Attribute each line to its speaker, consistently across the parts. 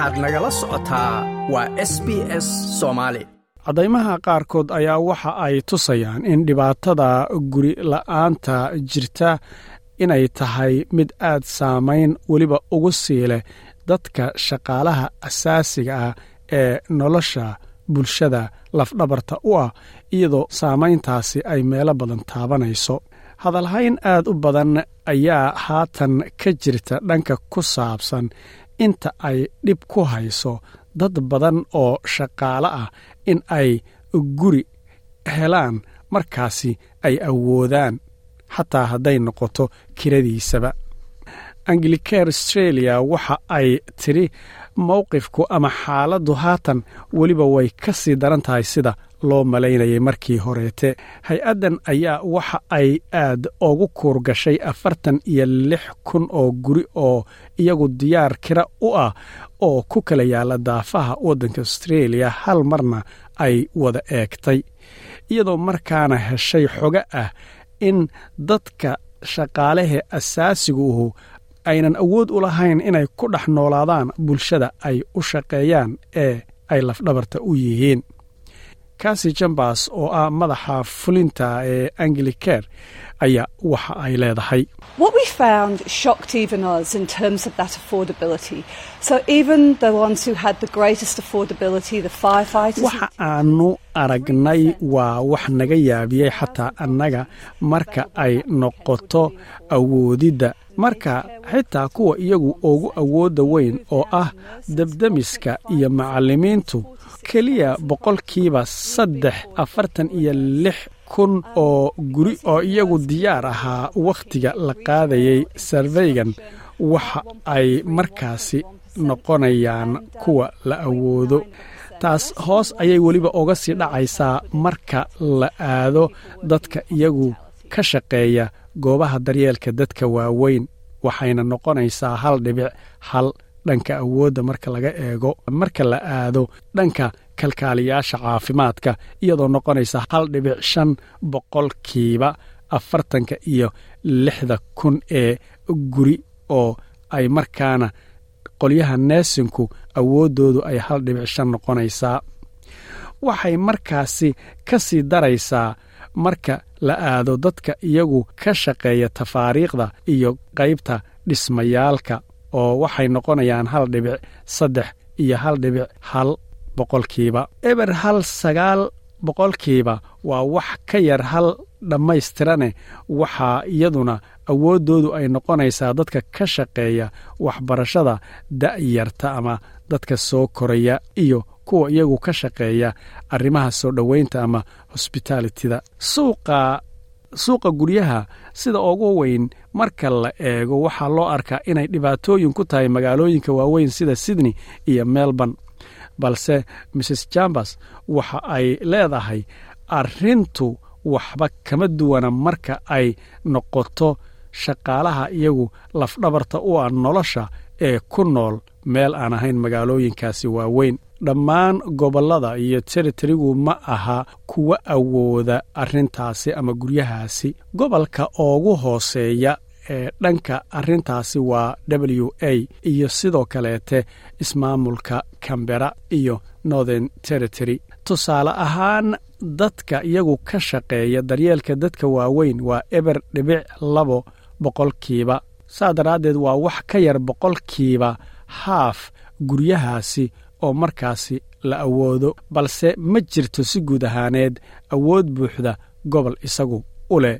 Speaker 1: waxaad nagala socotaa waa s b s soomaali
Speaker 2: caddaymaha qaarkood ayaa waxa ay tusayaan in dhibaatada guri la'aanta jirta inay tahay mid aad saamayn weliba ugu sii leh dadka shaqaalaha asaasiga ah ee nolosha bulshada lafdhabarta u ah iyadoo saamayntaasi ay meelo badan taabanayso. Hadalhayn aad u badan ayaa haatan ka jirta dhanka ku saabsan inta ay dhib ku hayso dad badan oo shaqaale ah in ay guri helaan markaasi ay awoodaan xataa hadday noqoto kiradiisaba. Anglicare australia waxa ay tidhi mowqifku ama xaaladdu haatan weliba way ka sii daran tahay sida loo malaynayay markii horeete hay'addan ayaa waxa ay aad ugu kuurgashay afartan iyo lix kun oo guri oo iyagu diyaar kira u ah oo ku kala yaalla daafaha waddanka australia hal marna ay wada eegtay. Iyadoo markaana heshay xogo ah in dadka shaqaalahe asaasiguuhu aynan awood u lahayn inay ku dhex noolaadaan bulshada ay u shaqeeyaan ee ay lafdhabarta u yihiin kasi jambas oo ah madaxa fulinta ee anglicare ayaa waxa ay leedahay. Waxa aanu aragnay waa wax naga yaabiyey xataa annaga marka ay noqoto awoodidda marka xitaa kuwa iyagu ugu awoodda weyn oo ah debdemiska iyo macallimiintu keliya boqolkiiba saddex afartan iyo lix kun oo guri oo iyagu diyaar ahaa wakhtiga la qaadayay sarveygan waxa ay markaasi noqonayaan kuwa la awoodo. Taas hoos ayay weliba uga sii dhacaysaa marka la aado dadka iyagu ka shaqeeya goobaha daryeelka dadka waaweyn waxayna noqonaysaa hal dhibic hal dhanka awoodda marka laga eego marka la aado dhanka kalkaaliyaasha caafimaadka iyadoo noqonaysa hal dhibic shan boqolkiiba afartanka iyo lixda kun ee guri oo ay markaana qolyaha neesinku awooddoodu ay hal dhibic shan noqonaysaa. Waxay markaasi ka sii daraysaa marka la aado dadka iyagu ka shaqeeya tafaariikhda iyo qaybta dhismayaalka oo waxay noqonayaan hal dhibic saddex iyo hal dhibic hal boqolkiiba eber hal sagaal boqolkiiba waa wax ka yar hal dhammaystirane waxaa iyaduna awooddoodu ay noqonaysaa dadka ka shaqeeya waxbarashada da'yarta ama dadka soo koraya iyo kuwa iyagu ka shaqeeya arrimaha soo dhoweynta ama hosbitaalitida suuqa suuqa guryaha sida ugu weyn marka la eego waxaa loo arkaa inay dhibaatooyin ku tahay magaalooyinka waaweyn sida sydney iyo melbourne. Balse mrs jambas waxa ay leedahay arrintu waxba kama duwana marka ay noqoto shaqaalaha iyagu lafdhabarta u ah nolosha ee ku nool meel aan ahayn magaalooyinkaasi waaweyn dhammaan gobollada iyo territorigu ma aha kuwa awooda arrintaasi ama guryahaasi. Gobolka ugu hooseeya ee dhanka arrintaasi waa w a iyo sidoo kaleete ismaamulka cambera iyo northern territory. Tusaale ahaan dadka iyagu ka shaqeeya daryeelka dadka waaweyn waa eber dhibic labo boqolkiiba saa daraaddeed waa wax ka yar boqolkiiba haaf guryahaasi oo markaasi la awoodo balse ma jirto si guud ahaaneed awood buuxda gobol isagu u leh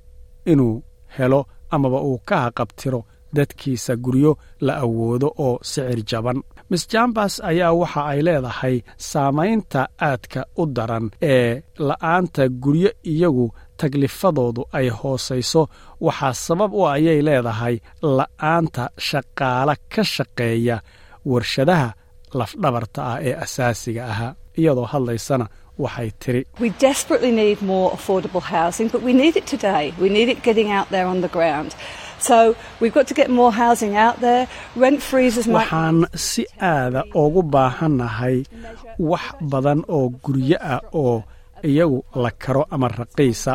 Speaker 2: inuu helo amaba uu ka haqabtiro dadkiisa guryo la awoodo oo sicir jaban. Miss jambas ayaa waxa ay leedahay saamaynta aadka u daran ee la'aanta guryo iyagu taglifadoodu ay hoosayso. Waxaa sabab u ayay leedahay la'aanta shaqaale ka shaqeeya warshadaha lafdhabarta ah ee asaasiga ahaa iyadoo hadlaysana waxay tiri waxaan si aada ugu baahannahay wax badan oo guryo ah oo iyagu la karo ama raqiisa.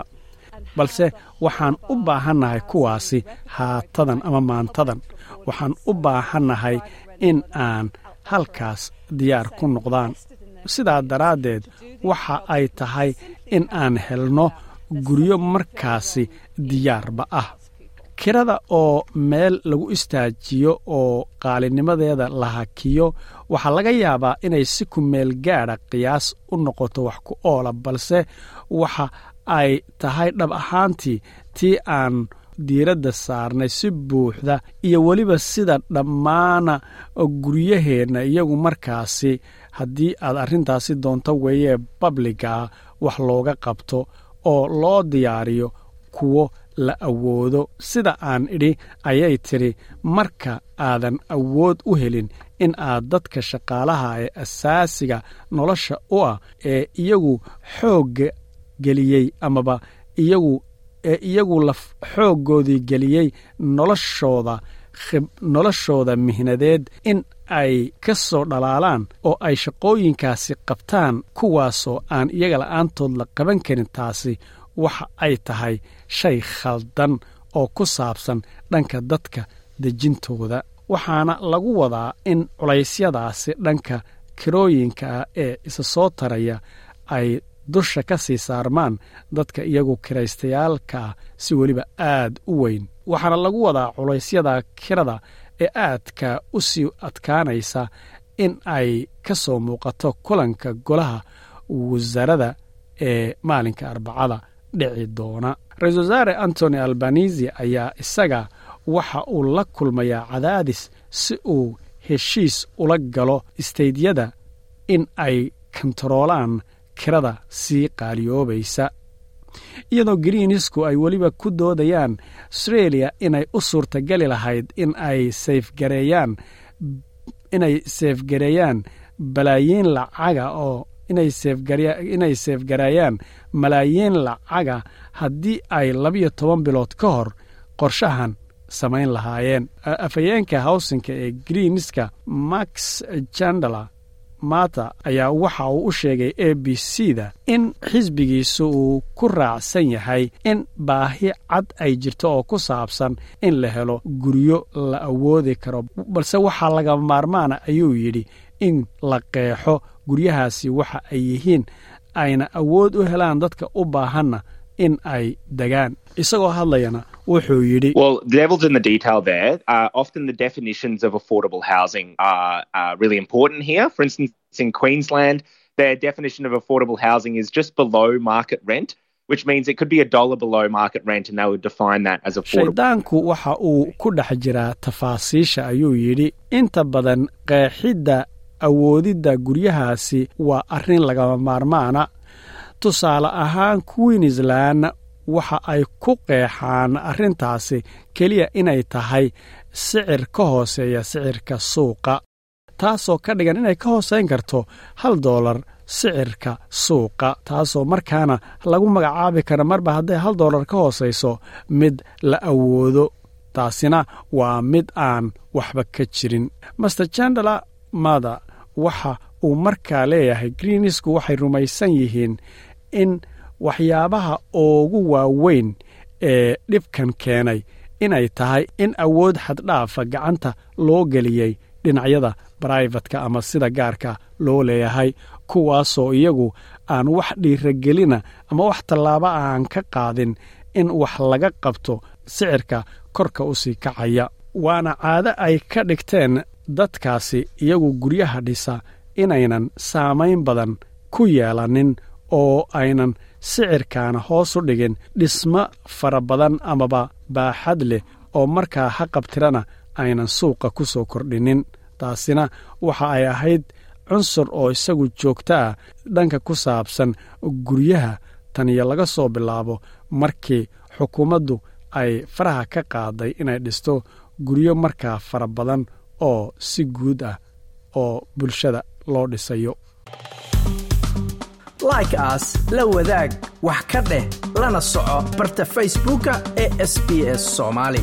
Speaker 2: Balse waxaan u baahannahay kuwaasi haatadan ama maantadan. Waxaan u baahannahay in aan halkaas diyaar ku noqdaan. Sidaa daraaddeed waxa ay tahay in aan helno guryo markaasi diyaarba ah. Kirada oo meel lagu istaajiyo oo qaalinimadeeda la hakiyo waxaa laga yaabaa inay si ku meel gaadha qiyaas u noqoto wax ku oola balse waxa ay tahay dhab ahaantii tii aan diiradda saarnay si buuxda iyo weliba sida dhammaana guryaheenna iyagu markaasi haddii aad arrintaasi doonto weeyee babligaa wax looga qabto oo loo diyaariyo kuwo la awoodo. Sida aan idhi ayay tidhi marka aadan awood u helin in aad dadka shaqaalaha ee asaasiga nolosha u ah ee iyagu xoogga geliyey amaba iyagu ee iyagu la xooggoodii geliyey noloshooda noloshooda mihnadeed in ay ka soo dhalaalaan oo ay shaqooyinkaasi qabtaan kuwaasoo aan iyaga la'aantood la qaban karin. Taasi waxa ay tahay shay khaldan oo ku saabsan dhanka dadka dejintooda. Waxaana lagu wadaa in culaysyadaasi dhanka kirooyinka ah ee isa soo taraya ay dusha ka sii saarmaan dadka iyagu kiraystayaalka ah si weliba aad u weyn. Waxaana lagu wadaa culaysyada kirada ee aadka u sii adkaanaysa in ay ka soo muuqato kulanka golaha wasaarada ee maalinka arbacada dhici doona. Ra'isul wasaare antony albanisi ayaa isaga waxa uu la kulmayaa cadaadis si uu heshiis ula galo isteydyada in ay kontaroolaan kirada sii qaaliyoobaysa iyadoo greenisku ay weliba ku doodayaan astreeliya inay u suurtageli lahayd in ay sayfgareeyaan inay seefgareeyaan balaayiin lacaga oo inay seefgareeyaan malaayiin lacaga haddii ay labiyo toban bilood ka hor qorshahan samayn lahaayeen. Afhayeenka hawsinka ee greenska max jandala mata ayaa waxa uu u sheegay a b c da in xisbigiisu uu ku raacsan yahay in baahi cad ay jirto oo ku saabsan in la helo guryo la awoodi karo. Balse waxaa laga maarmaana ayuu yidhi in la qeexo guryahaasi waxa ay yihiin ayna awood u helaan dadka u baahanna in ay degaan isagoo hadlayana wuxuu yidhi
Speaker 3: Well, the devil's in the detail there. Uh, often the definitions of affordable housing are, are really important here. For instance, in Queensland, their definition of affordable housing is just below market rent, which means it could be a dollar below market rent, and they would define that as affordable.
Speaker 2: shayddaanku waxa uu ku dhex jiraa tafaasiisha ayuu yidhi inta badan qeexidda awoodidda guryahaasi waa arrin lagama maarmaana tusaale ahaan queensland waxa ay ku qeexaan arrintaasi keliya inay tahay sicir ka hooseeya sicirka suuqa taasoo ka dhigan inay ka hoosayn karto hal doolar sicirka suuqa taasoo markaana lagu magacaabi kara marba hadday hal doolar ka hoosayso mid la awoodo. Taasina waa mid aan waxba ka jirin. Master jandala mada waxa uu markaa leeyahay greenisku waxay rumaysan yihiin in waxyaabaha ugu waaweyn ee dhibkan keenay inay tahay in awood xaddhaafa gacanta loo geliyey dhinacyada braifatka ama sida gaarka loo leeyahay kuwaasoo iyagu aan wax dhiiragelina ama wax tallaaba aan ka qaadin in wax laga qabto sicirka korka u sii kacaya. Waana caado ay ka dhigteen dadkaasi iyagu guryaha dhisa inaynan saamayn badan ku yeelanin oo aynan sicirkaana hoos u dhigin dhismo fara badan amaba baaxad leh oo markaa haqabtirana aynan suuqa ku soo kordhinin. Taasina waxa ay ahayd cunsur oo isagu joogto ah dhanka ku saabsan guryaha taniyo laga soo bilaabo markii xukuumaddu ay faraha ka qaaday inay dhisto guryo markaa fara badan oo si guud ah oo bulshada loo dhisayo
Speaker 1: like aas la wadaag wax ka dheh lana soco barta facebooka ee sb s soomaali